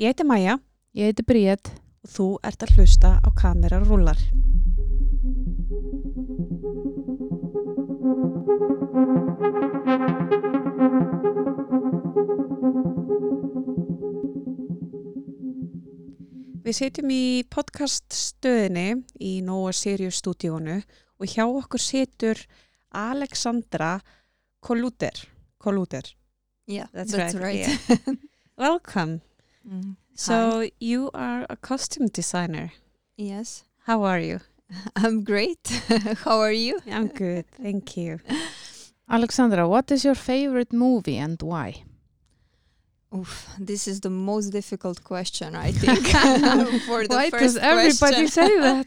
Ég heiti Maja Ég heiti Bríett. og þú ert að hlusta á kamerar rúlar. Við setjum í podcaststöðinni í Nóa Sirius stúdíónu og hjá okkur setur Alexandra Koluter. Koluter. Yeah, That's that's, right, right. yeah. Welcome. Mm. So you are a costume designer. Yes, How are you? I'm great. How are you? I'm good, thank you. Aleksandra, what is your favorite movie and why? Oof, this is the most difficult question, I think. for the why first does everybody question. say that?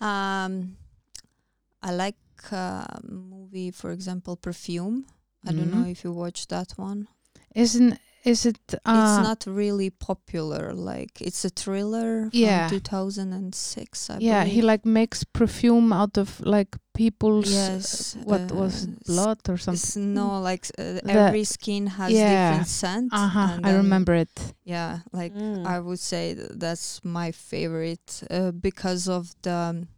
um, I like uh, movie, for example, Perfume. I don't know Mhm. if you watched that one. Isn't is it? Uh, it's not really popular. Like it's a thriller from Yeah. 2006. I yeah, he like makes perfume out of like people's. Yes, What was uh, it, blood or something? No, like uh, every skin has yeah. different scent. Uh huh. and I remember it. Yeah, like Mm. I would say that's my favorite uh, because of the um,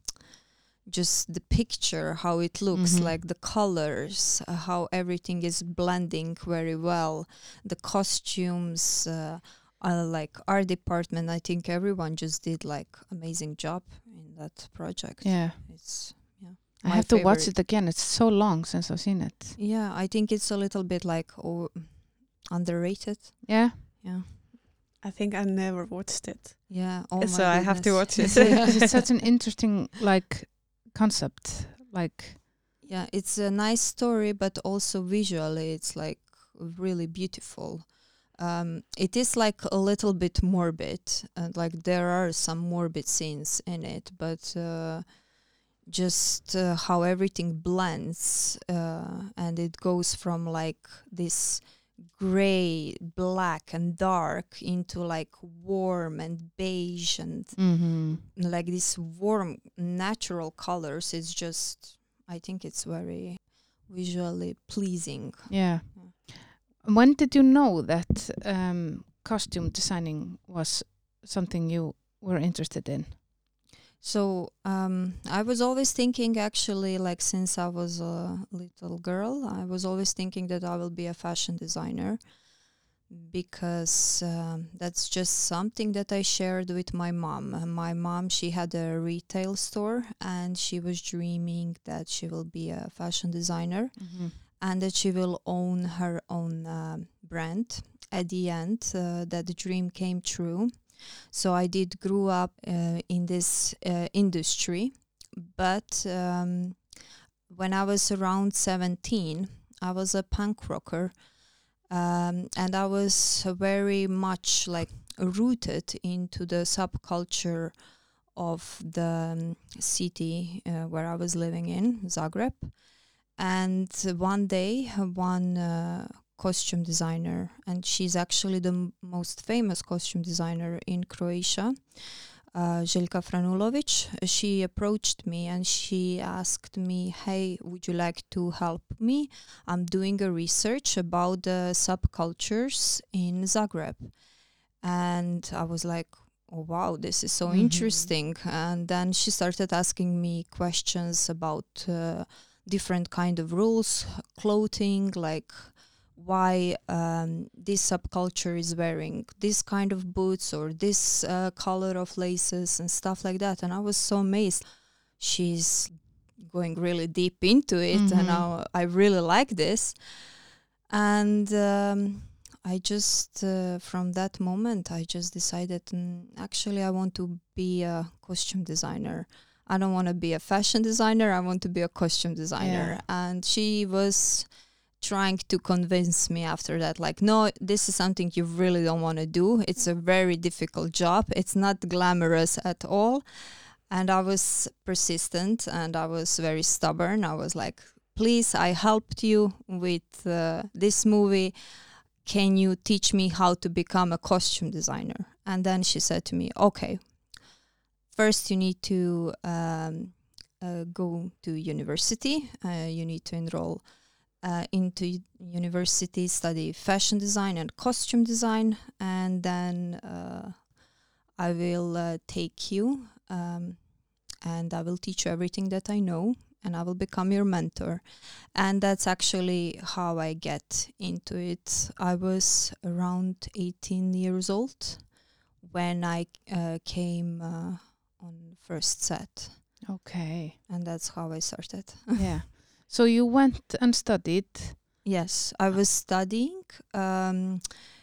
just the picture, how it looks, Mhm. like the colors, uh, how everything is blending very well, the costumes. Uh, uh, like art department, I think everyone just did like amazing job in that project. Yeah, It's yeah. I My have to watch it again. It's so long since I've seen it. yeah, I think it's a little bit like oh, underrated. Yeah. Yeah, I think I never watched it. yeah. Oh so my I have to watch it. Because it's such an interesting like concept. Like Yeah, it's a nice story, but also visually, it's like really beautiful. Um, it is like a little bit morbid, and like there are some morbid scenes in it, but uh, just uh, how everything blends uh, and it goes from like this gray, black, and dark into like warm and beige and mm-hmm. like these warm natural colors it's just i think it's very visually pleasing Yeah. Yeah. When did you know that um, costume designing was something you were interested in? So um, i was always thinking actually like since i was a little girl i was always thinking that i will be a fashion designer because um, that's just something that i shared with my mom Uh, my mom she had a retail store and she was dreaming that she will be a fashion designer and that she will own her own um brand. At the end, uh, that the dream came true. So I did grew up uh, in this uh, industry, but um, when I was around 17, I was a punk rocker, um, and I was very much like rooted into the subculture of the um, city uh, where I was living in, Zagreb. And one day, one uh, costume designer, and she's actually the m- most famous costume designer in Croatia, uh, Željka Franulović. She approached me and she asked me, "Hey, would you like to help me? I'm doing a research about the subcultures in Zagreb." And I was like, "Oh wow, this is so Mhm. interesting!" And then she started asking me questions about. Uh, different kind of rules clothing like why um, this subculture is wearing this kind of boots or this uh, color of laces and stuff like that and i was so amazed she's going really deep into it and Mhm. I, I really like this and um, i just uh, from that moment i just decided mm, actually i want to be a costume designer I don't want to be a fashion designer. I want to be a costume designer. Yeah. And she was trying to convince me after that, like, no, this is something you really don't want to do. It's a very difficult job. It's not glamorous at all. And I was persistent and I was very stubborn. I was like, please, I helped you with uh, this movie. Can you teach me how to become a costume designer? And then she said to me, okay, first you need to um, uh, go to university. Uh, you need to enroll uh, into university, study fashion design and costume design, and then uh, I will uh, take you um, and I will teach you everything that I know, and I will become your mentor. And that's actually how I get into it. I was around 18 years old when I uh, came uh, on first set, Okay. and that's how I started. yeah. So you went and studied. Yes, I was studying um,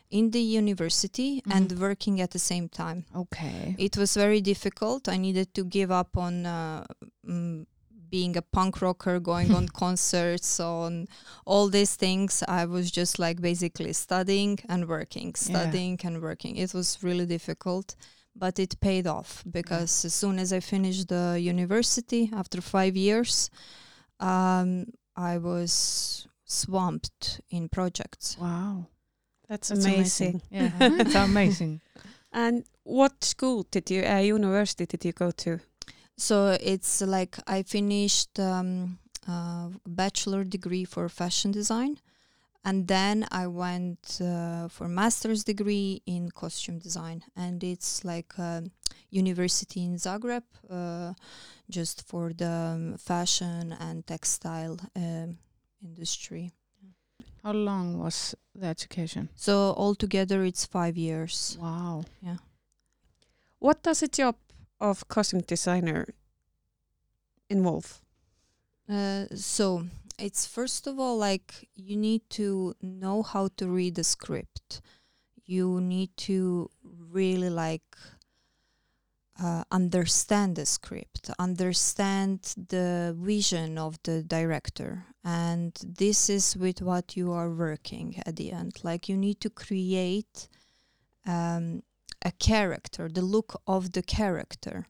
in the university and Mhm. working at the same time. Okay. It was very difficult. I needed to give up on uh, mm, being a punk rocker, going on concerts, on all these things. I was just like basically studying and working, Yeah. studying and working. It was really difficult, but it paid off because as soon as I finished the university after five years, um, I was swamped in projects. Wow. That's, That's amazing. Yeah, it's amazing. And what school did you, uh, university did you go to? So it's like I finished um, a bachelor degree for fashion design, and then I went uh, for master's degree in costume design, and it's like a university in Zagreb, uh, just for the um, fashion and textile um, industry. How long was the education? So altogether, it's five years. Wow. Yeah. What does a job of costume designer involve? Uh, so it's first of all like you need to know how to read the script. You need to really like uh, understand the script, understand the vision of the director, and this is with what you are working at the end. Like you need to create um, a character, the look of the character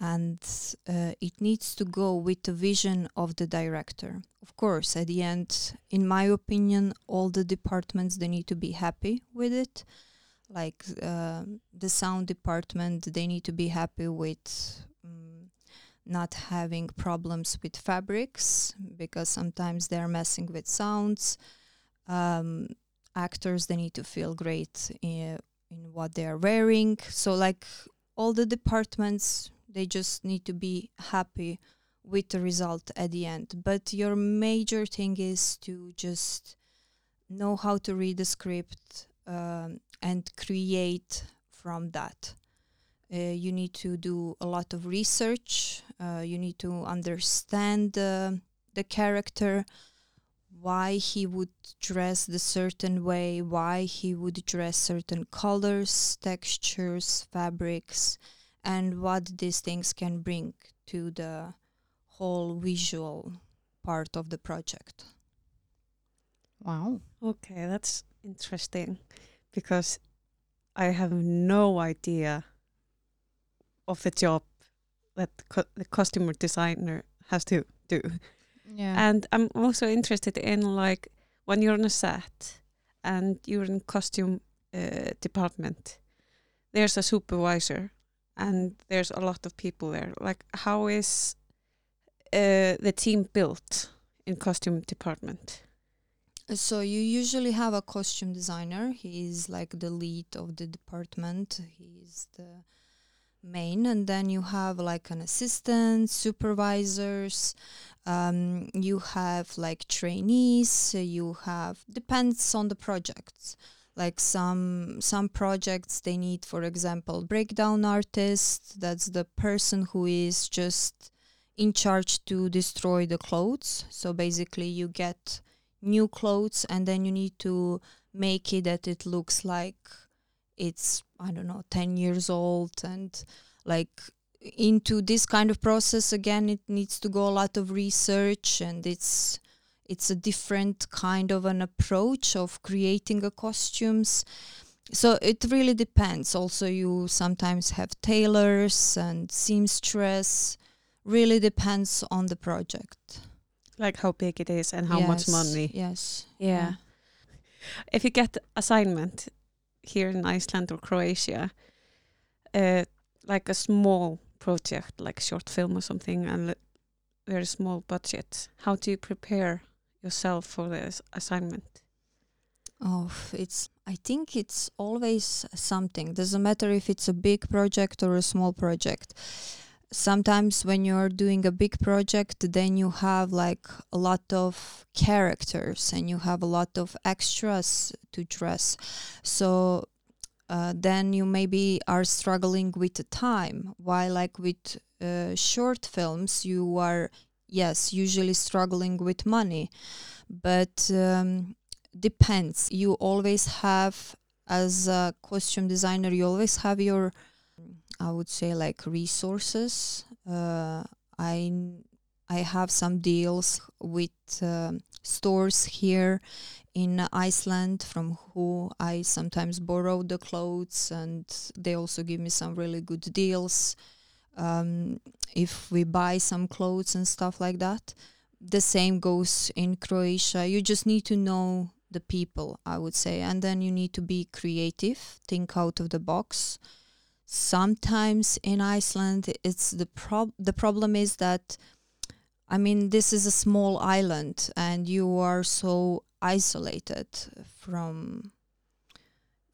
and uh, it needs to go with the vision of the director. Of course, at the end, in my opinion, all the departments they need to be happy with it. Like uh, the sound department, they need to be happy with um, not having problems with fabrics because sometimes they're messing with sounds. Um, actors, they need to feel great in, in what they are wearing. So, like all the departments they just need to be happy with the result at the end but your major thing is to just know how to read the script um, and create from that uh, you need to do a lot of research uh, you need to understand uh, the character why he would dress the certain way why he would dress certain colors textures fabrics and what these things can bring to the whole visual part of the project. Wow. Okay, that's interesting because I have no idea of the job that co- the costume designer has to do. Yeah. And I'm also interested in like when you're on a set and you're in costume uh, department, there's a supervisor and there's a lot of people there. Like, how is uh, the team built in costume department? So you usually have a costume designer. He is like the lead of the department. He is the main, and then you have like an assistant, supervisors. Um, you have like trainees. You have depends on the projects. Like some some projects they need, for example, breakdown artist. That's the person who is just in charge to destroy the clothes. So basically, you get new clothes and then you need to make it that it looks like it's i don't know 10 years old. And like into this kind of process again it needs to go a lot of research and it's it's a different kind of an approach of creating a costumes. So it really depends. Also you sometimes have tailors and seamstress. Really depends on the project Like how big it is and how much money? yes Yeah. If you get assignment here in Iceland or Croatia, uh, like a small project, like short film or something, and very small budget, how do you prepare yourself for this assignment? Oh, it's. I think it's always something. Doesn't matter if it's a big project or a small project. Sometimes when you're doing a big project, then you have like a lot of characters and you have a lot of extras to dress. So uh, then you maybe are struggling with the time. While like with uh, short films, you are yes usually struggling with money, but um, depends. You always have, as a costume designer, you always have your, I would say, like resources. Uh, I I have some deals with uh, stores here in Iceland from who I sometimes borrow the clothes, and they also give me some really good deals. Um, if we buy some clothes and stuff like that, the same goes in Croatia. You just need to know the people, I would say. And then you need to be creative, think out of the box. Sometimes in Iceland, it's the prob the problem is that, I mean, this is a small island, and you are so isolated from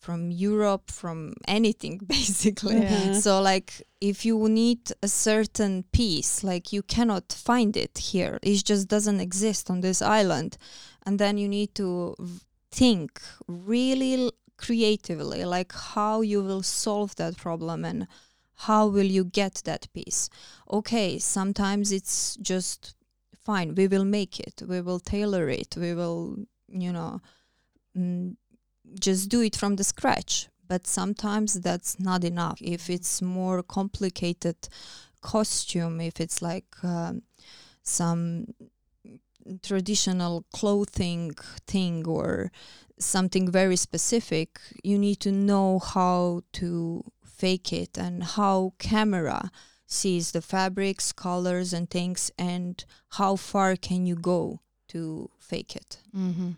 from Europe, from anything basically. Yeah. So like if you need a certain piece, like you cannot find it here. It just doesn't exist on this island. And then you need to think really creatively like how you will solve that problem and how will you get that piece. Okay, sometimes it's just fine. We will make it. We will tailor it. We will, you know, mm, just do it from the scratch but sometimes that's not enough if it's more complicated costume if it's like um, some traditional clothing thing or something very specific you need to know how to fake it and how camera sees the fabrics colors and things and how far can you go to fake it hmm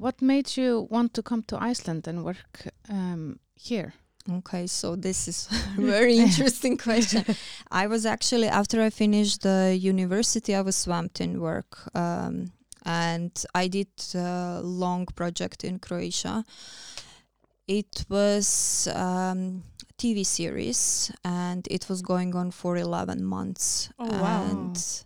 What made you want to come to Iceland and work um, here? Okay, so this is a very interesting question. I was actually after I finished the university, I was swamped in work, um, and I did a long project in Croatia. It was um, a TV series, and it was going on for eleven months. Oh, wow. And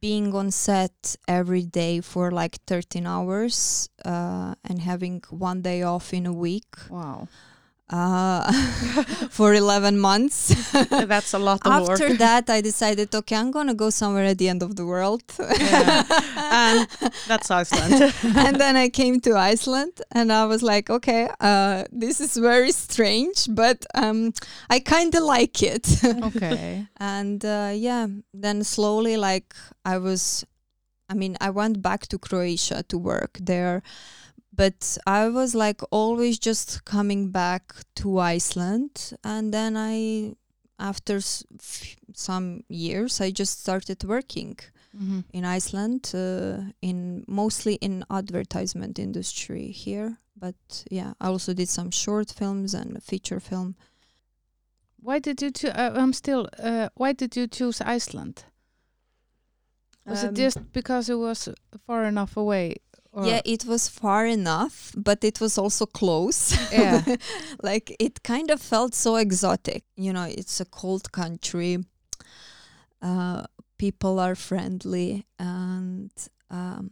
being on set every day for like 13 hours uh, and having one day off in a week Wow. Uh, for 11 months. That's a lot of After work. that, I decided, okay, I'm gonna go somewhere at the end of the world. Yeah. And that's Iceland. and then I came to Iceland, and I was like, okay, uh, this is very strange, but um, I kind of like it. Okay. and uh, yeah, then slowly, like I was, I mean, I went back to Croatia to work there. But I was like always just coming back to Iceland, and then I, after s- f- some years, I just started working hmm in Iceland, uh, in mostly in advertisement industry here. But yeah, I also did some short films and a feature film. Why did you? Cho- uh, I'm still. Uh, why did you choose Iceland? Was Um, it just because it was far enough away? Or yeah, it was far enough, but it was also close. Yeah. like it kind of felt so exotic. You know, it's a cold country. Uh, people are friendly, and um,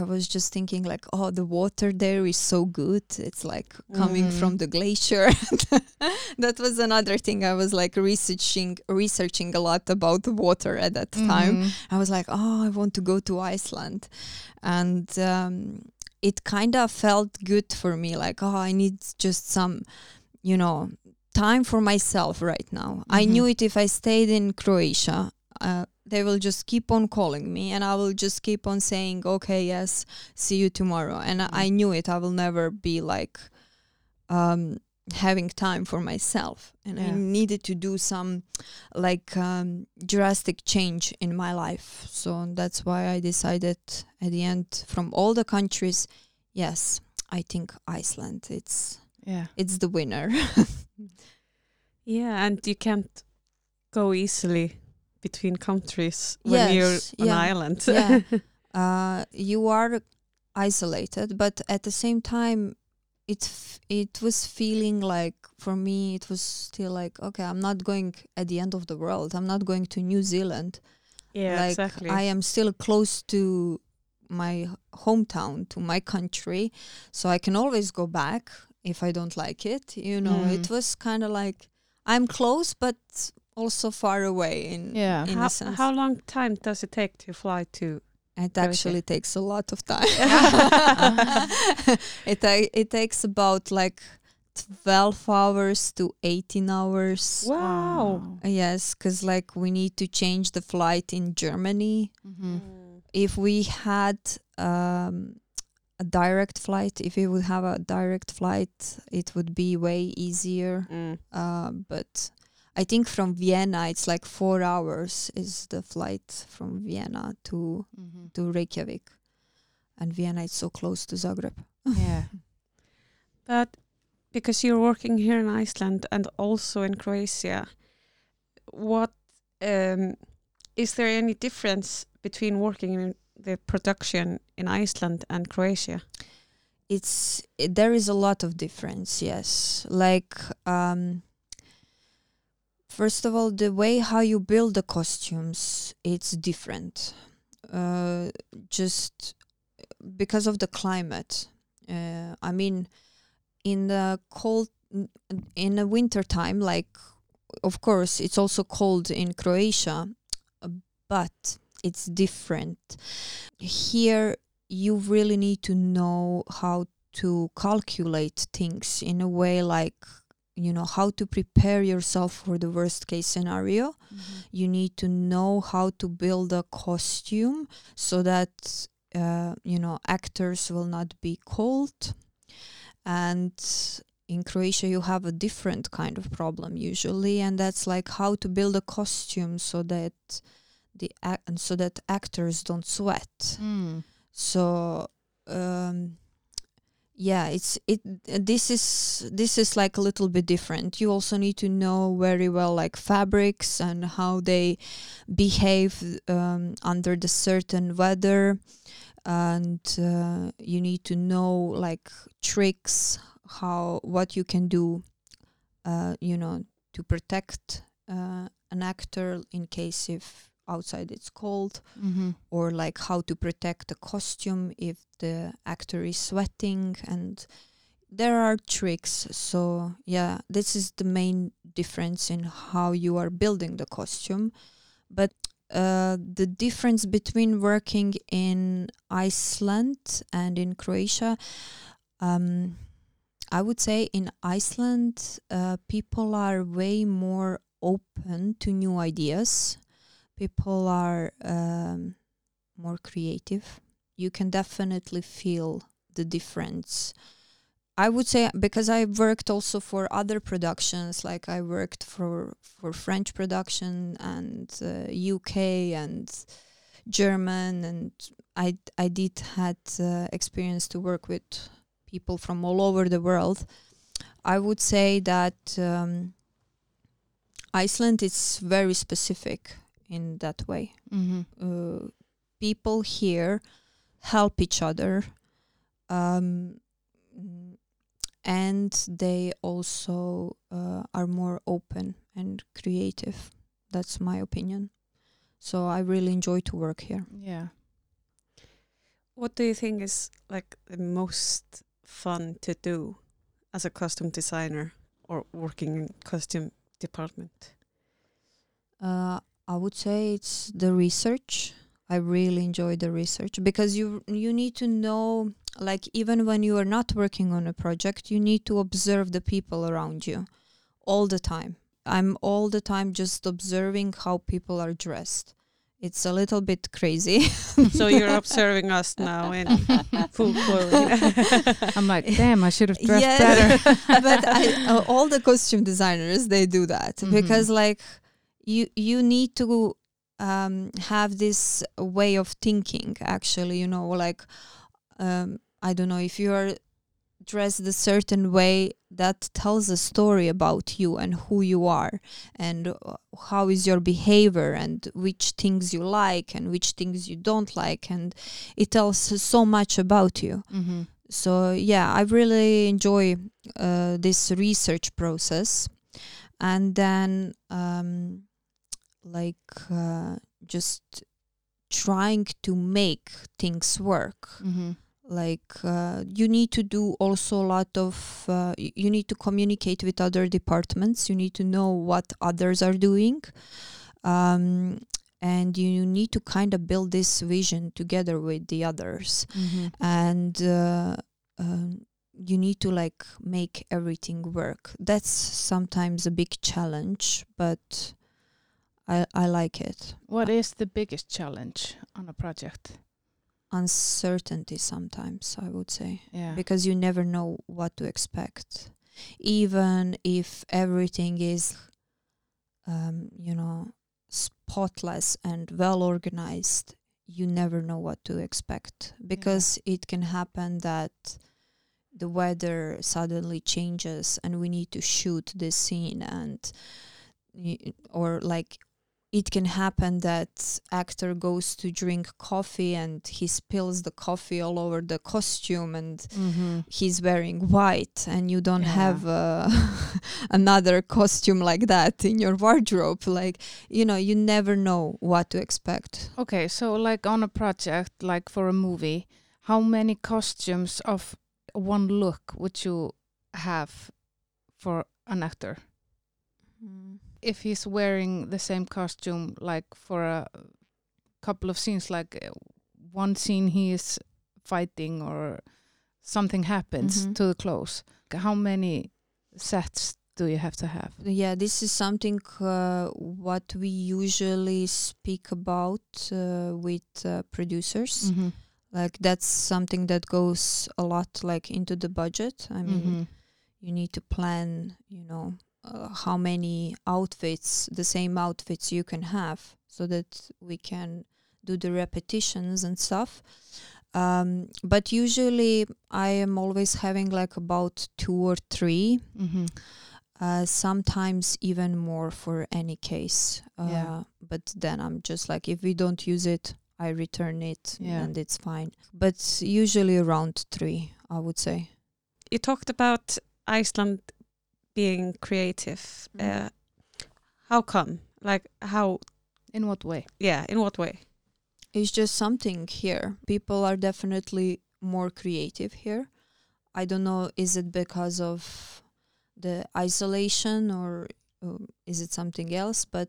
I was just thinking like, oh, the water there is so good. It's like coming Mhm. from the glacier. that was another thing. I was like researching researching a lot about the water at that time. Mhm. I was like, oh, I want to go to Iceland. And um, it kind of felt good for me. Like, oh, I need just some, you know, time for myself right now. I Mhm. knew it if I stayed in Croatia. Uh, they will just keep on calling me and I will just keep on saying, okay, yes, see you tomorrow. And I- I knew it. I will never be like um, having time for myself. And I needed to do some like um, drastic change in my life. So that's why I decided at the end from all the countries, yes, I think Iceland. It's Yeah. it's the winner. yeah, and you can't go easily between countries when Yes, you're on yeah, island. yeah. uh, you are isolated, but at the same time, it f- it was feeling like for me it was still like okay, I'm not going at the end of the world. I'm not going to New Zealand. Yeah, like exactly. I am still close to my hometown, to my country, so I can always go back if I don't like it. You know, it Mm. was kind of like I'm close, but also far away. In Yeah. in how, a sense, how long time does it take to fly to? it Croatia? actually takes a lot of time. it ta- it takes about like twelve hours to eighteen hours. Wow. Yes, because like we need to change the flight in Germany. Mhm. if we had um, a direct flight, if we would have a direct flight, it would be way easier. Mm. Uh, but I think from Vienna, it's like four hours is the flight from Vienna to Mhm. to Reykjavik, and Vienna is so close to Zagreb. Yeah. But because you're working here in Iceland and also in Croatia, what um, is there any difference between working in the production in Iceland and Croatia? It's it, there is a lot of difference. Yes, like. Um, First of all, the way how you build the costumes, it's different. Uh, just because of the climate. Uh, I mean, in the cold, in the winter time, like, of course, it's also cold in Croatia, but it's different. Here, you really need to know how to calculate things in a way like you know how to prepare yourself for the worst case scenario Mhm. you need to know how to build a costume so that uh, you know actors will not be cold and in croatia you have a different kind of problem usually and that's like how to build a costume so that the ac- so that actors don't sweat Mm. so um yeah it's it this is this is like a little bit different. You also need to know very well like fabrics and how they behave um, under the certain weather. And uh, you need to know like tricks how what you can do uh, you know to protect uh, an actor in case if outside it's cold Mhm. or like how to protect the costume if the actor is sweating and there are tricks. So yeah this is the main difference in how you are building the costume. But uh, the difference between working in Iceland and in Croatia um, I would say in Iceland uh, people are way more open to new ideas people are um, more creative. You can definitely feel the difference. I would say because I worked also for other productions, like I worked for for French production and uh, UK and German, and I I did had uh, experience to work with people from all over the world. I would say that um, Iceland is very specific in that way Mhm. uh, people here help each other um, and they also uh, are more open and creative that's my opinion so i really enjoy to work here Yeah. What do you think is like the most fun to do as a costume designer or working in costume department? uh, i would say it's the research i really enjoy the research because you you need to know like even when you are not working on a project you need to observe the people around you all the time i'm all the time just observing how people are dressed it's a little bit crazy so you're observing us now in full clothing. I'm like, damn, I should have dressed Yeah. better. but I, uh, all the costume designers they do that Mhm. because like you you need to um, have this way of thinking actually you know like um, i don't know if you are dressed a certain way that tells a story about you and who you are and uh, how is your behavior and which things you like and which things you don't like and it tells so much about you Mm-hmm. so yeah i really enjoy uh, this research process and then um, like uh, just trying to make things work. Mm-hmm. like uh, you need to do also a lot of uh, you need to communicate with other departments. You need to know what others are doing. Um, and you need to kind of build this vision together with the others. Mm-hmm. and uh, um, you need to like make everything work. That's sometimes a big challenge but i i like it. What is the biggest challenge on a project? uncertainty sometimes i would say. Yeah. because you never know what to expect. Even if everything is um, you know spotless and well organized you never know what to expect. Because it can happen that the weather suddenly changes and we need to shoot this scene and or like it can happen that actor goes to drink coffee and he spills the coffee all over the costume and mm-hmm. he's wearing white and you don't Yeah. have uh, another costume like that in your wardrobe like you know you never know what to expect Okay, so like on a project, like for a movie, how many costumes of one look would you have for an actor? If he's wearing the same costume, like for a couple of scenes, like uh, one scene he is fighting or something happens Mhm. to the clothes, how many sets do you have to have? yeah this is something uh, what we usually speak about uh, with uh, producers Mm-hmm. like that's something that goes a lot like into the budget i mean Mm-hmm. you need to plan you know uh, how many outfits the same outfits you can have so that we can do the repetitions and stuff um, but usually i am always having like about two or three Mm-hmm. uh, sometimes even more for any case uh, Yeah. but then i'm just like if we don't use it i return it Yeah. and it's fine but usually around three i would say You talked about Iceland being creative. Mhm. Uh, how come? Like how? In what way? Yeah, in what way? it's just something here. People are definitely more creative here. I don't know, is it because of the isolation or um, is it something else? But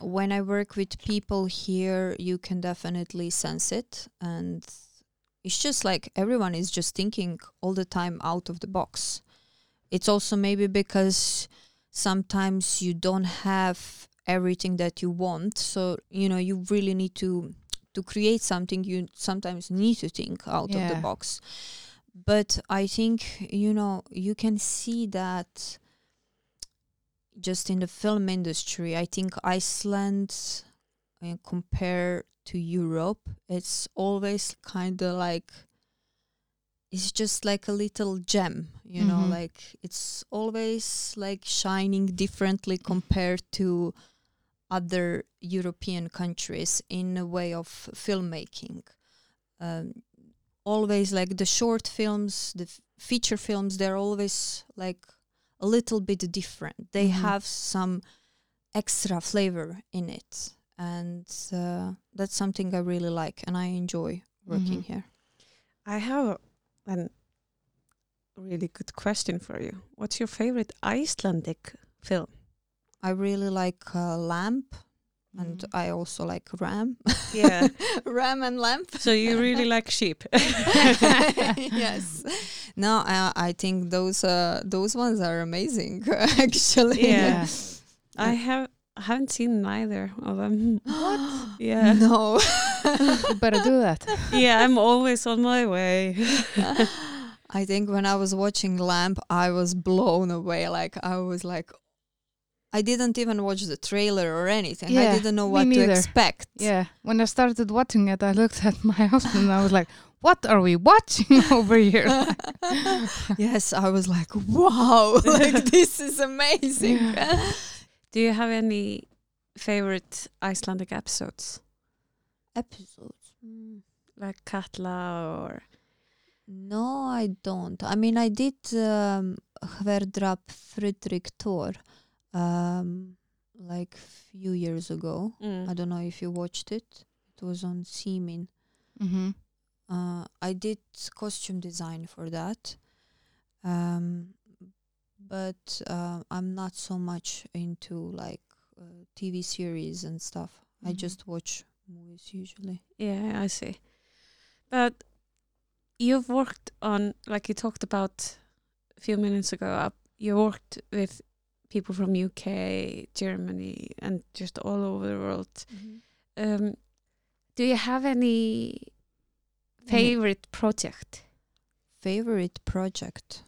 when I work with people here, you can definitely sense it. And it's just like everyone is just thinking all the time out of the box. It's also maybe because sometimes you don't have everything that you want. So, you know, you really need to to create something you sometimes need to think out of the box but i think you know you can see that just in the film industry i think iceland uh, compared to europe it's always kind of like it's just like a little gem you know Mhm. like it's always like shining differently compared to other European countries in a way of filmmaking. Um, always like the short films, the f- feature films, they're always like a little bit different. They Mhm. have some extra flavor in it. And uh, that's something I really like and I enjoy working Mhm. here. I have a really good question for you. What's your favorite Icelandic film? I really like uh, Lamb and Mhm. I also like Ram. Yeah. Ram and Lamb. so you really like sheep? yes. No, I, I think those uh, those ones are amazing. Actually. Yeah. I have I haven't seen neither of them. what? Yeah. No. you better do that. yeah, I'm always on my way. I think when I was watching Lamb, I was blown away. Like I was like, I didn't even watch the trailer or anything. I didn't know what to neither. expect. Yeah, when I started watching it, I looked at my husband and I was like, what are we watching over here? yes, I was like, wow, like this is amazing. Do you have any favorite Icelandic episodes, Episodes. Mm. like Katla or? No, I don't. I mean, I did um, Hverdrap Fredrik Thor um, like few years ago. Mm. I don't know if you watched it. It was on Síminn. hmm Uh, I did costume design for that. Um, but uh, I'm not so much into like uh, TV series and stuff. I Mhm. just watch movies usually. Yeah, I see. But you've worked on, like you talked about a few minutes ago, uh, you worked with people from UK, Germany, and just all over the world. Um, do you have any favorite project? Favorite project.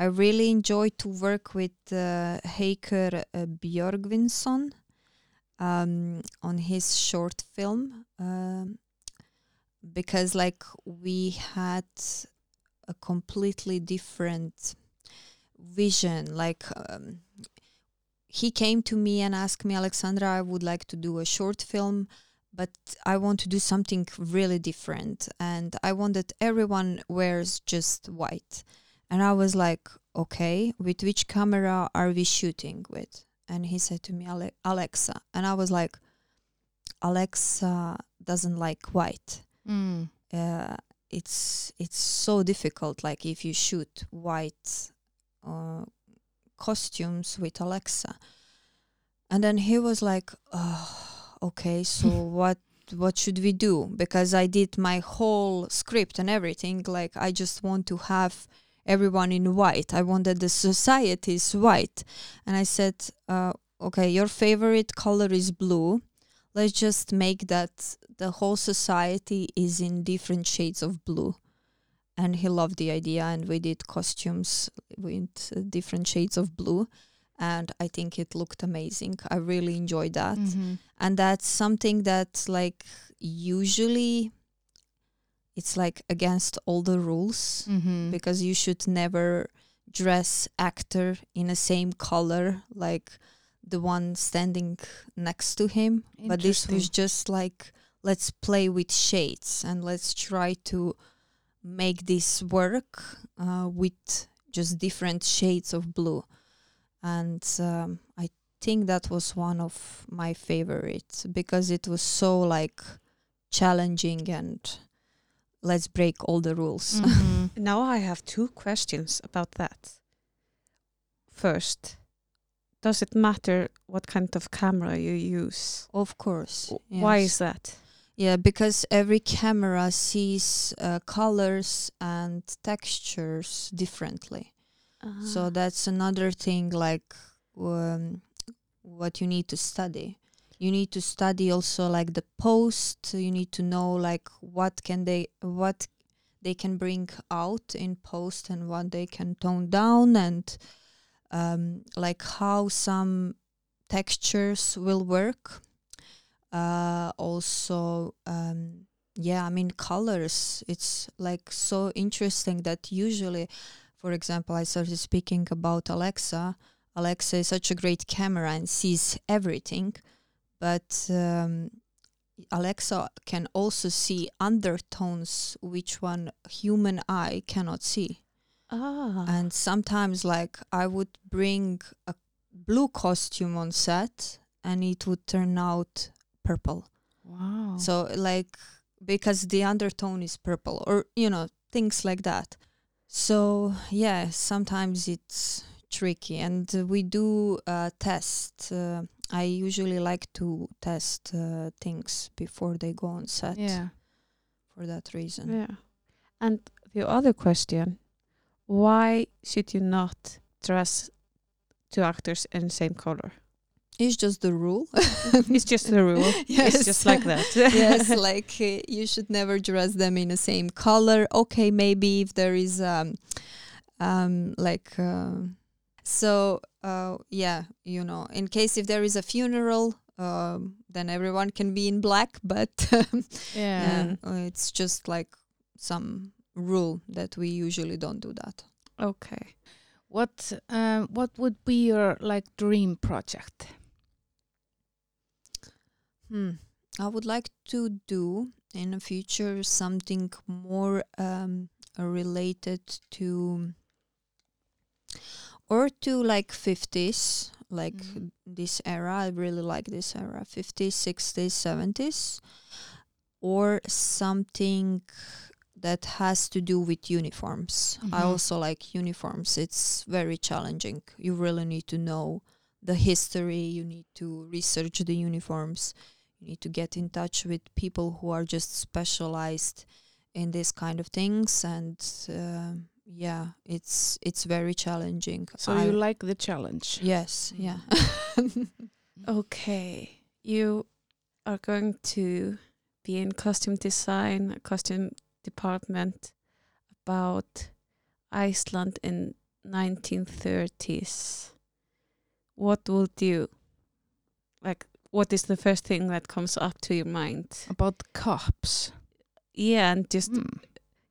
I really enjoy to work with uh, Heiker uh, Björgvinsson um, on his short film um, because like we had a completely different vision like um, he came to me and asked me alexandra i would like to do a short film but I want to do something really different. And I want that everyone wears just white. And I was like, okay, with which camera are we shooting with? And he said to me, Ale- Alexa. And I was like, Alexa doesn't like white. Mm. Uh, it's it's so difficult. Like if you shoot white uh, costumes with Alexa, and then he was like, oh, okay, so what what should we do? Because I did my whole script and everything. Like I just want to have everyone in white. I wanted the society is white, and I said, uh, okay, your favorite color is blue. Let's just make that the whole society is in different shades of blue. And he loved the idea, and we did costumes with uh, different shades of blue. And I think it looked amazing. I really enjoyed that Mhm. and that's something that like usually it's like against all the rules Mhm. because you should never dress actor in the same color like the one standing next to him. But this was just like let's play with shades and let's try to make this work uh, with just different shades of blue. And um, i think that was one of my favorites because it was so like challenging and let's break all the rules Mhm. Now I have two questions about that. First, does it matter what kind of camera you use? of course W- Why is that? Yeah, because every camera sees uh, colors and textures differently. So Ah. that's another thing like um, what you need to study. You need to study also like the post. You need to know like what can they what they can bring out in post and what they can tone down and um, like how some textures will work. Uh, also, um, yeah, I mean colors. It's like so interesting that usually for example, I started speaking about Alexa. Alexa is such a great camera and sees everything, but um, Alexa can also see undertones which one human eye cannot see. ah. And sometimes, like, I would bring a blue costume on set and it would turn out purple. Wow. So, like, because the undertone is purple, or, you know, things like that. So, yeah, sometimes it's tricky. And uh, we do uh, test. Uh, I usually like to test uh, things before they go on set yeah. for that reason. yeah. And the other question, why should you not dress two actors in the same color? It's just the rule. It's just the rule. Yes. It's just like that. yes, like uh, you should never dress them in the same color. Okay, maybe if there is um um like um so uh yeah, you know, in case if there is a funeral, um then everyone can be in black, but Yeah. yeah, uh, it's just like some rule that we usually don't do that. Okay. What um, what would be your like dream project? Hmm. I would like to do in the future something more um, related to or to like 50s like Mhm. this era. I really like this era. 50s 60s 70s or something that has to do with uniforms. I Mhm. also like uniforms. It's very challenging. You really need to know the history. You need to research the uniforms. You need to get in touch with people who are just specialized in this kind of things. And uh, yeah it's it's very challenging So I- you like the challenge? yes yeah Okay. You are going to be in costume design, costume department about Iceland in 1930s. What would you like what is the first thing that comes up to your mind? About cops. Yeah, and just Mm.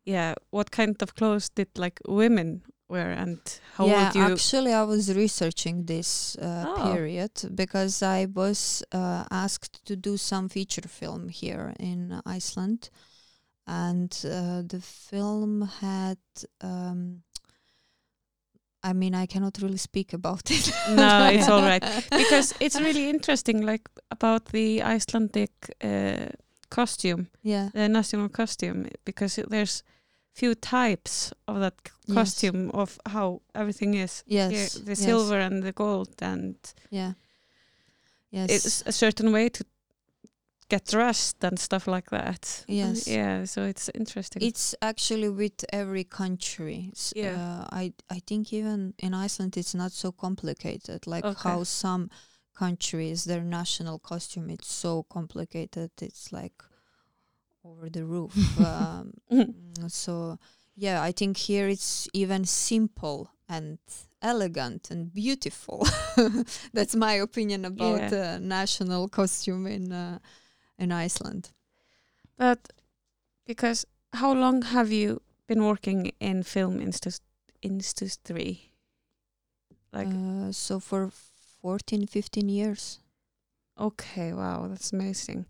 Yeah, what kind of clothes did like women wear and how yeah would you actually i was researching this uh, Oh. period because i was uh, asked to do some feature film here in iceland and uh, the film had um, i mean i cannot really speak about it No, it's all right. because it's really interesting like about the Icelandic uh, costume, yeah the national costume because there's few types of that Yes. costume of how everything is. yes Here, the yes, silver and the gold and yeah yes it's a certain way to get dressed and stuff like that. Yes. Yeah, so it's interesting. It's actually with every country. S- Yeah. Uh, I I think even in Iceland it's not so complicated. Like Okay. how some countries their national costume it's so complicated. It's like over the roof. um, mm, so yeah, I think here it's even simple and elegant and beautiful. That's my opinion about Yeah. the national costume in uh, in Iceland. But because how long have you been working in film indus- industry? Like uh, so for 14 15 years okay, wow, that's amazing.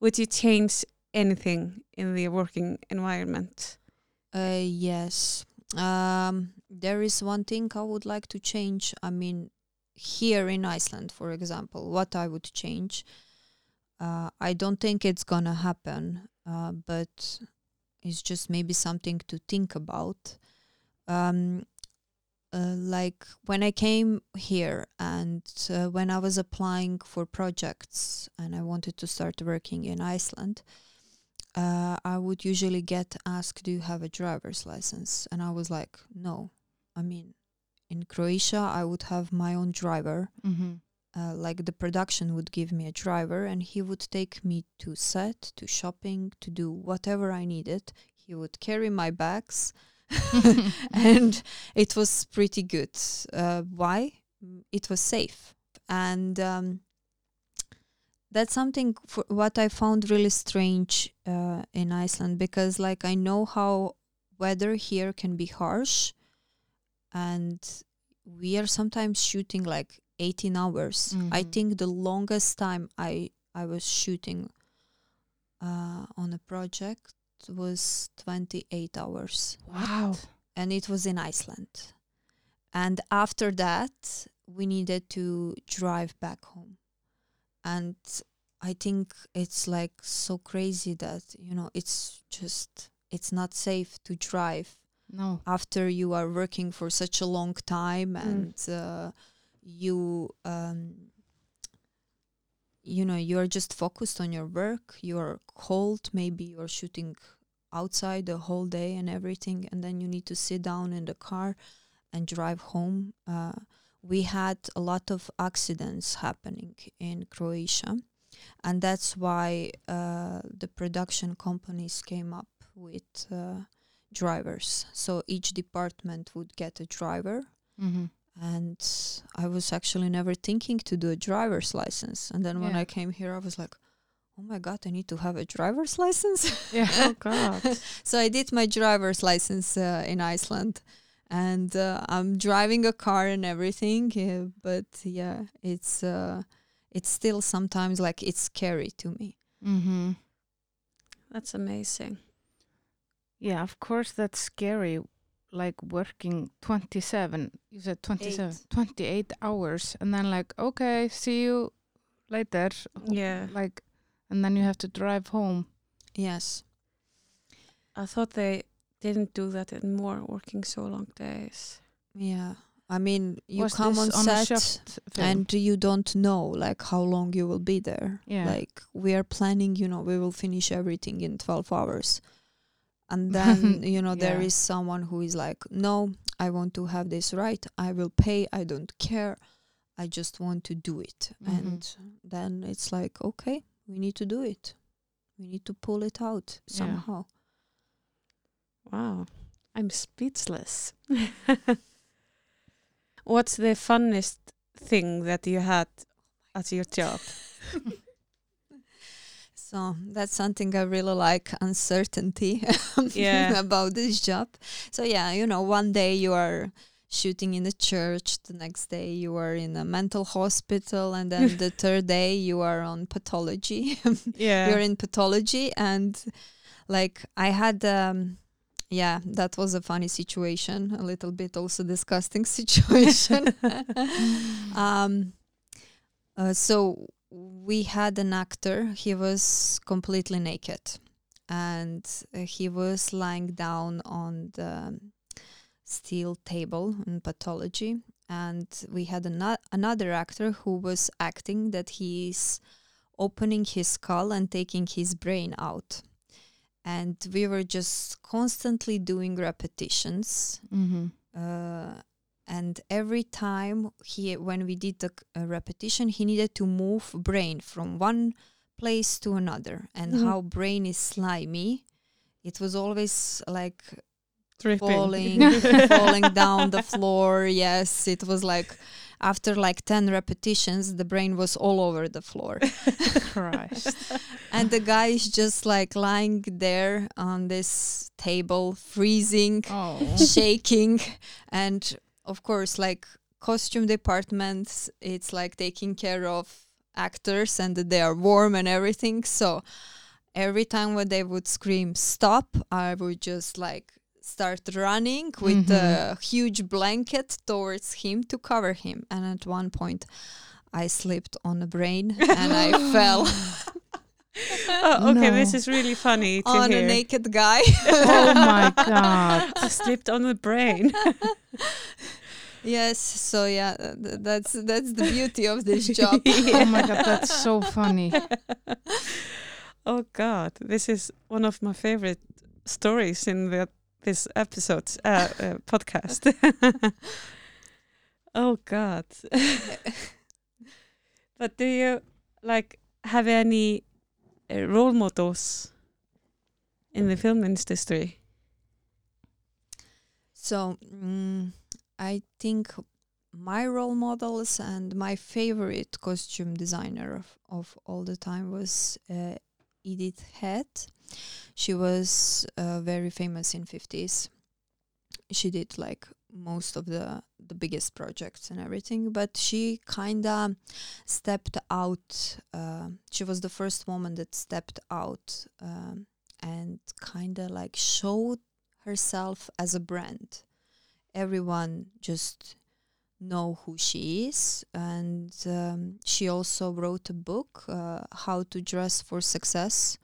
Would you change anything in the working environment? uh, yes. Um, there is one thing i would like to change. I mean here in iceland for example what i would change uh, i don't think it's gonna happen uh, but it's just maybe something to think about. Um, uh, like when I came here and uh, when I was applying for projects and I wanted to start working in Iceland, uh, I would usually get asked, "Do you have a driver's license?" And I was like, "No." I mean, in Croatia, I would have my own driver. Mm-hmm. Uh, like the production would give me a driver, and he would take me to set, to shopping, to do whatever I needed. He would carry my bags. and it was pretty good. Uh, why? Mm, It was safe, and um, that's something for what I found really strange uh, in Iceland because, like, I know how weather here can be harsh, and we are sometimes shooting like 18 hours. I Mhm. think the longest time I I was shooting uh, on a project was 28 hours Wow. and it was in Iceland. And after that, we needed to drive back home. And I think it's like so crazy that, you know, it's just, it's not safe to drive No. after you are working for such a long time Mm. and uh, you, um, you know, you are just focused on your work. You're cold. Maybe you're shooting outside the whole day and everything, and then you need to sit down in the car and drive home. Uh, we had a lot of accidents happening in Croatia, and that's why uh, the production companies came up with uh, drivers. So each department would get a driver, Mm-hmm. and I was actually never thinking to do a driver's license. And then when Yeah. I came here, I was like, oh my god, I need to have a driver's license. Yeah. Oh God. so I did my driver's license uh, in Iceland, and uh, I'm driving a car and everything. Uh, but yeah, it's uh, it's still sometimes like it's scary to me. Mm-hmm. That's amazing. Yeah, of course that's scary. Like working 27, you said 27, Eight. 28 hours, and then like, okay, see you later. Yeah. Like, and then you have to drive home. Yes. I thought they didn't do that anymore, working so long days. Yeah. I mean, you Was come on on set and you don't know like how long you will be there. Yeah. Like we are planning, you know, we will finish everything in 12 hours. And then, you know, there Yeah. is someone who is like, "No, I want to have this right. I will pay. I don't care. I just want to do it." Mhm. And then it's like, "Okay, we need to do it. We need to pull it out Yeah. Somehow." Wow. I'm speechless. What's the funnest thing that you had at your job? So that's something I really like uncertainty Yeah. about this job. So yeah, you know, one day you are shooting in a church, the next day you are in a mental hospital, and then the third day you are on pathology. Yeah. You're in pathology, and like I had, um, yeah, that was a funny situation, a little bit also disgusting situation. um, uh, so we had an actor. He was completely naked, and uh, he was lying down on the steel table in pathology. And we had ano- another actor who was acting that he's opening his skull and taking his brain out. And we were just constantly doing repetitions mm-hmm. uh, and every time he when we did the uh, repetition he needed to move brain from one place to another and Mhm. how brain is slimy it was always like Dripping. falling falling down the floor yes it was like after like 10 repetitions the brain was all over the floor Christ. and the guy is just like lying there on this table freezing Oh. shaking and of course like costume departments it's like taking care of actors and they are warm and everything so every time when they would scream stop i would just like start running with a mm-hmm. huge blanket towards him to cover him and at one point i slipped on a brain and i fell oh, okay, this is really funny to on hear. a naked guy oh my god. I slipped on the brain. yes so yeah th- that's that's the beauty of this job Oh my god, that's so funny. oh God, this is one of my favorite stories in the this episode uh, uh, podcast. oh God. but do you like have any uh, role models in the film industry? So mm, I think my role models and my favorite costume designer of, of all the time was uh, Edith Head. She was uh, very famous in 50s. She did like most of the the biggest projects and everything, but she kind of stepped out. Uh, she was the first woman that stepped out um, and kind of like showed herself as a brand. Everyone just know who she is, and um, she also wrote a book, uh, "How to Dress for Success."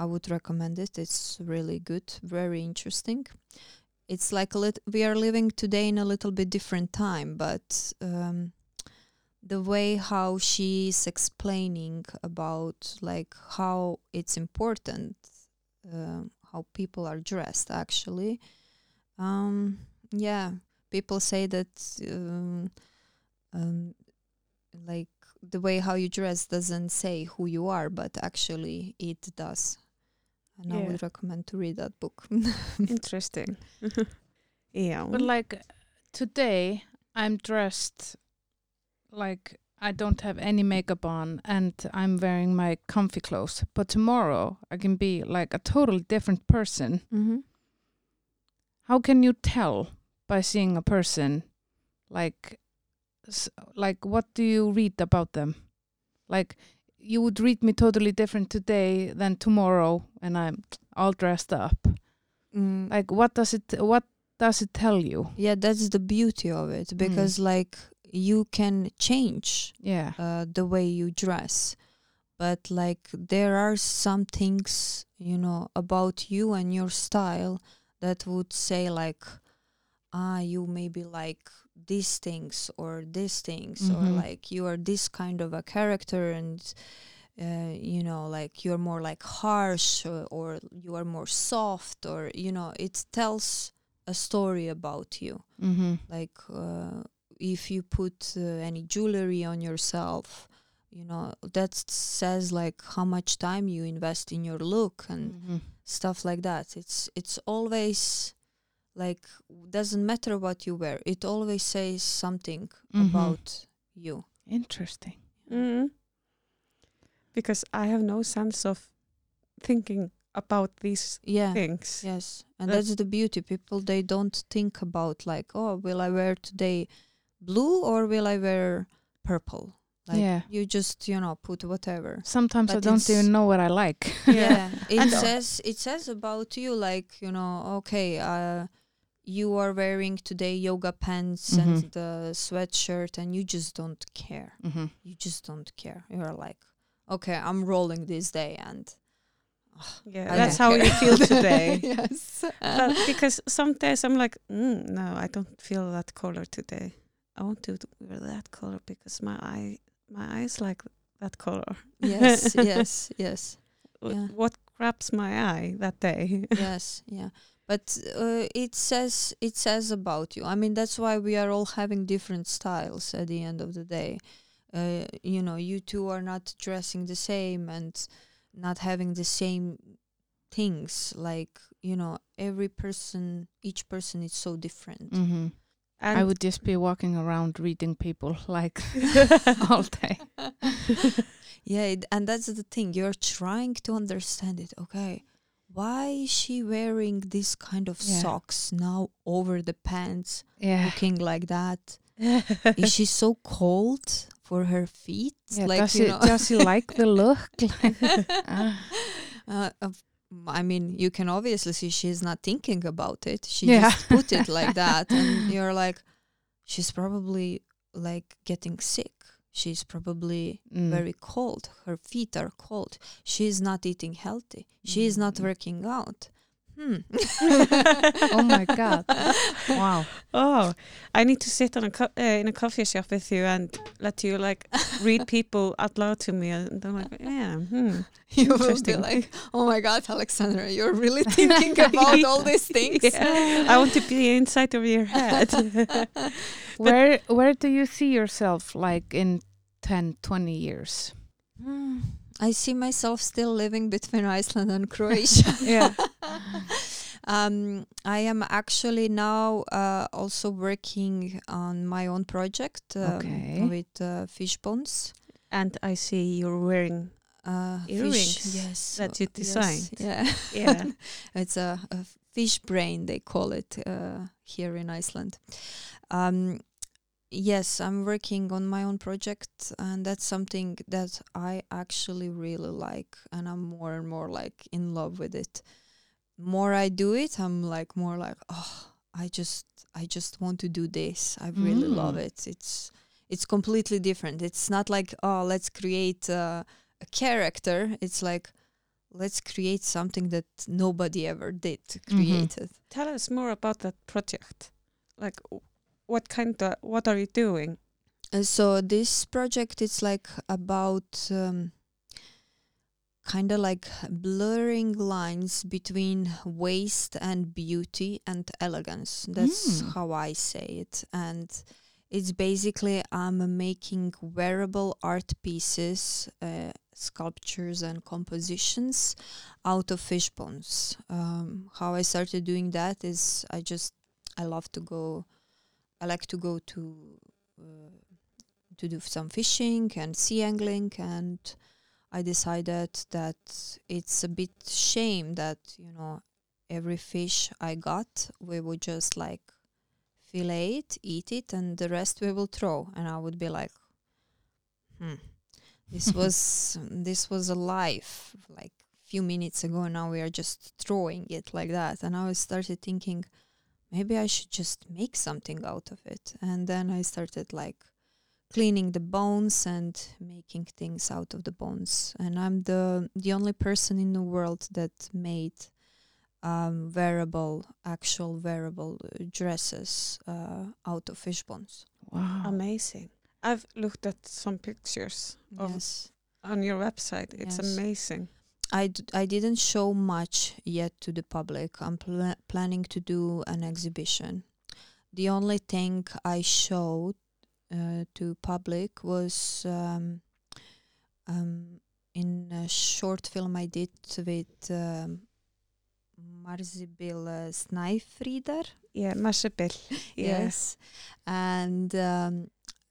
I would recommend it. It's really good, very interesting. It's like a lit- we are living today in a little bit different time, but um, the way how she's explaining about like how it's important um how people are dressed actually um yeah people say that um, um like the way how you dress doesn't say who you are but actually it does and i would recommend to read that book Interesting. yeah. But like today, I'm dressed like I don't have any makeup on and I'm wearing my comfy clothes. But tomorrow I can be like a totally different person. Mm-hmm. How can you tell by seeing a person? Like, like what do you read about them? Like, you would read me totally different today than tomorrow, and I'm all dressed up. Mm. Like, what does it? What does it tell you? yeah, that's the beauty of it because like you can change Yeah. uh, the way you dress but like there are some things you know about you and your style that would say like ah you maybe like these things or these things or Mhm. like you are this kind of a character and uh, you know like you're more like harsh or, or you are more soft or you know it tells a story about you Mm-hmm. like uh, if you put uh, any jewelry on yourself you know that says like how much time you invest in your look and Mm-hmm. stuff like that it's it's always like doesn't matter what you wear it always says something Mhm. about you Interesting. Mm. Because I have no sense of thinking about these yeah things. yes and That's- that's the beauty people they don't think about like oh will i wear today blue or will i wear purple like Yeah. you just you know put whatever Sometimes I don't even know what I like. yeah it says it says about you like you know okay uh you are wearing today yoga pants Mhm. and the sweatshirt and you just don't care Mm-hmm. you just don't care you're like okay i'm rolling this day and Yeah, I that's don't how you feel today. yes but because some days I'm like, mm, no, I don't feel that color today. I want to wear that color because my eye, my eyes like that color. yes yes yes Yeah. What grabs my eye that day? yes yeah but uh, it says it says about you. I mean that's why we are all having different styles at the end of the day. Uh, you know you two are not dressing the same and not having the same things. Like you know every person each person is so different. Mm-hmm. and I would just be walking around reading people like all day. yeah it, and that's the thing. You're trying to understand it okay why is she wearing this kind of Yeah. socks now over the pants Yeah. looking like that is she so cold for her feet yeah like does, you she, know does she like the look? Uh, of- i mean you can obviously see she's not thinking about it she Yeah. just put it like that and you're like she's probably like getting sick she's probably Mm. very cold her feet are cold she's not eating healthy she's not Mm. working out hmm oh my god! Wow. oh, I need to sit on a co- uh, in a coffee shop with you and let you like read people out loud to me, and I'm like, yeah, hmm. you will be like oh my god Aleksandra you're really thinking about all these things Yeah. I want to be inside of your head. Where where do you see yourself like in 10, 20 years? Hmm, I see myself still living between Iceland and Croatia. Yeah. um, I am actually now uh, also working on my own project um, Okay. with uh, fish bones. and I see you're wearing, Uh, Earrings fish, yes, that you yes, designed. yeah, yeah. it's a, a fish brain they call it uh, here in Iceland. Um, yes, I'm working on my own project, and that's something that I actually really like, and I'm more and more like in love with it. More I do it, I'm like more like, oh, I just, I just want to do this. I really love Mm. it. It's, it's completely different. It's not like, oh, let's create uh, a character. It's like, let's create something that nobody ever did created. Tell us more about that project. Like, w- what kind of, what are you doing? Uh, so this project is like about um, kind of like blurring lines between waste and beauty and elegance. That's Mm. how I say it. And it's basically I'm making wearable art pieces, uh, sculptures and compositions out of fish bones. Um, how I started doing that is I just I love to go. I like to go to uh, to do some fishing and sea angling and I decided that it's a bit shame that you know every fish I got we would just like fillet it, eat it, and the rest we will throw. And I would be like, hmm, this was this was alive like few minutes ago. Now we are just throwing it like that. And I started thinking, maybe I should just make something out of it. And then I started like cleaning the bones and making things out of the bones. And I'm the the only person in the world that made um, wearable, actual wearable uh, dresses uh, out of fish bones. Wow. Amazing. I've looked at some pictures of Yes. on your website. It's Yes. amazing. I, d- I didn't show much yet to the public. I'm pl- planning to do an exhibition. The only thing I showed uh, to public was um, um, in a short film I did with um, Marzibil uh, Snæfríðar. Yeah, Marsebill. Yeah. Yes. And um,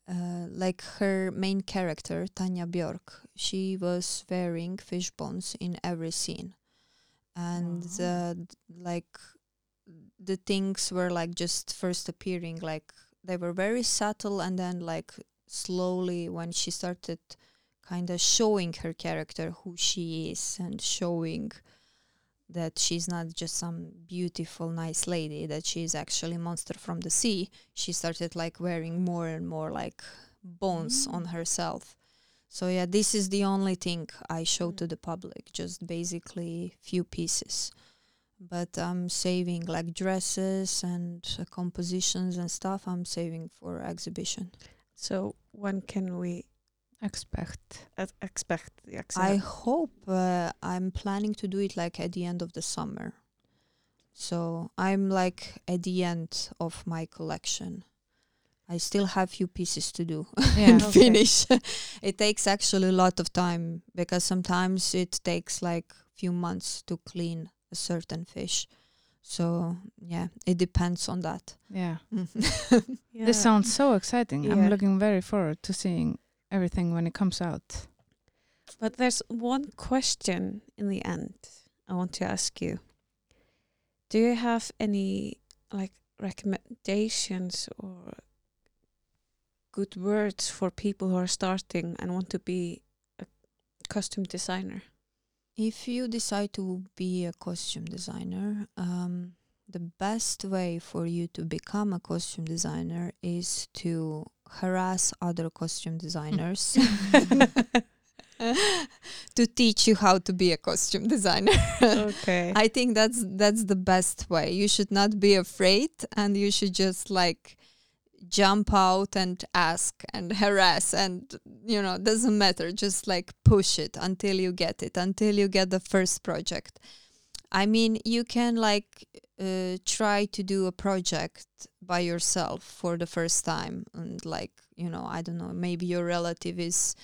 uh, like her main character, Tanya Björk, she was wearing fish bones in every scene. And uh, like the things were like just first appearing, like they were very subtle, and then like slowly when she started kind of showing her character who she is and showing that she's not just some beautiful nice lady that she's actually a monster from the sea she started like wearing more and more like bones on Mm. herself so yeah this is the only thing i show Mm. to the public just basically few pieces but i'm saving like dresses and uh, compositions and stuff i'm saving for exhibition So when can we Expect. uh, expect the I hope uh, I'm planning to do it like at the end of the summer. So I'm like at the end of my collection. I still have few pieces to do Yeah. and Okay. finish. it takes actually a lot of time because sometimes it takes like few months to clean a certain fish. So yeah, it depends on that. Yeah. Yeah. This sounds so exciting. Yeah. I'm looking very forward to seeing everything when it comes out. But there's one question in the end I want to ask you. Do you have any like recommendations or good words for people who are starting and want to be a costume designer? If you decide to be a costume designer, um, the best way for you to become a costume designer is to harass other costume designers hmm. to teach you how to be a costume designer. okay. I think that's that's the best way. You should not be afraid and you should just like jump out and ask and harass and you know, doesn't matter, just like push it until you get it, until you get the first project. I mean, you can like uh, try to do a project by yourself for the first time and like, you know, I don't know, maybe your relative is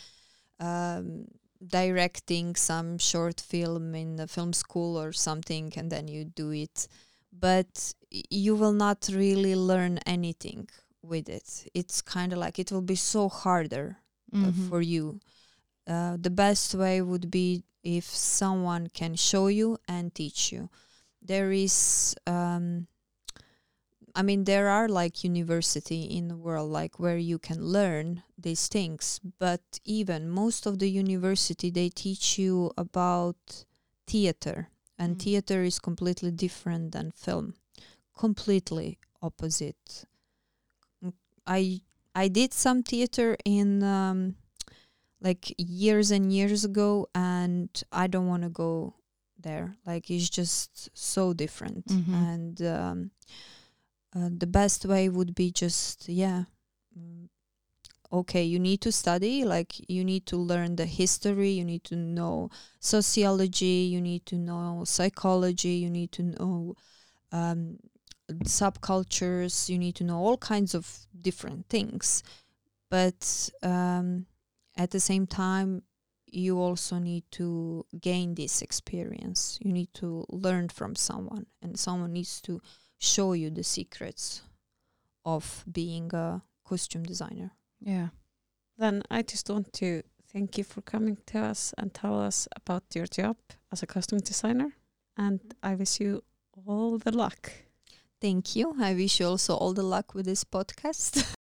um, directing some short film in a film school or something and then you do it. But you will not really learn anything with it. It's kind of like it will be so harder uh, Mhm. for you. Uh, the best way would be if someone can show you and teach you there is um, I mean, there are like university in the world, like where you can learn these things. But even most of the university, they teach you about theater, and Mm. theater is completely different than film, completely opposite. I I did some theater in um, like years and years ago, and I don't want to go there. Like it's just so different, Mhm. and. Um, uh, the best way would be just yeah mm, okay you need to study like you need to learn the history you need to know sociology you need to know psychology you need to know um, subcultures you need to know all kinds of different things but um, at the same time you also need to gain this experience you need to learn from someone and someone needs to show you the secrets of being a costume designer. Yeah. then I just want to thank you for coming to us and tell us about your job as a costume designer. And I wish you all the luck. Thank you. I wish you also all the luck with this podcast.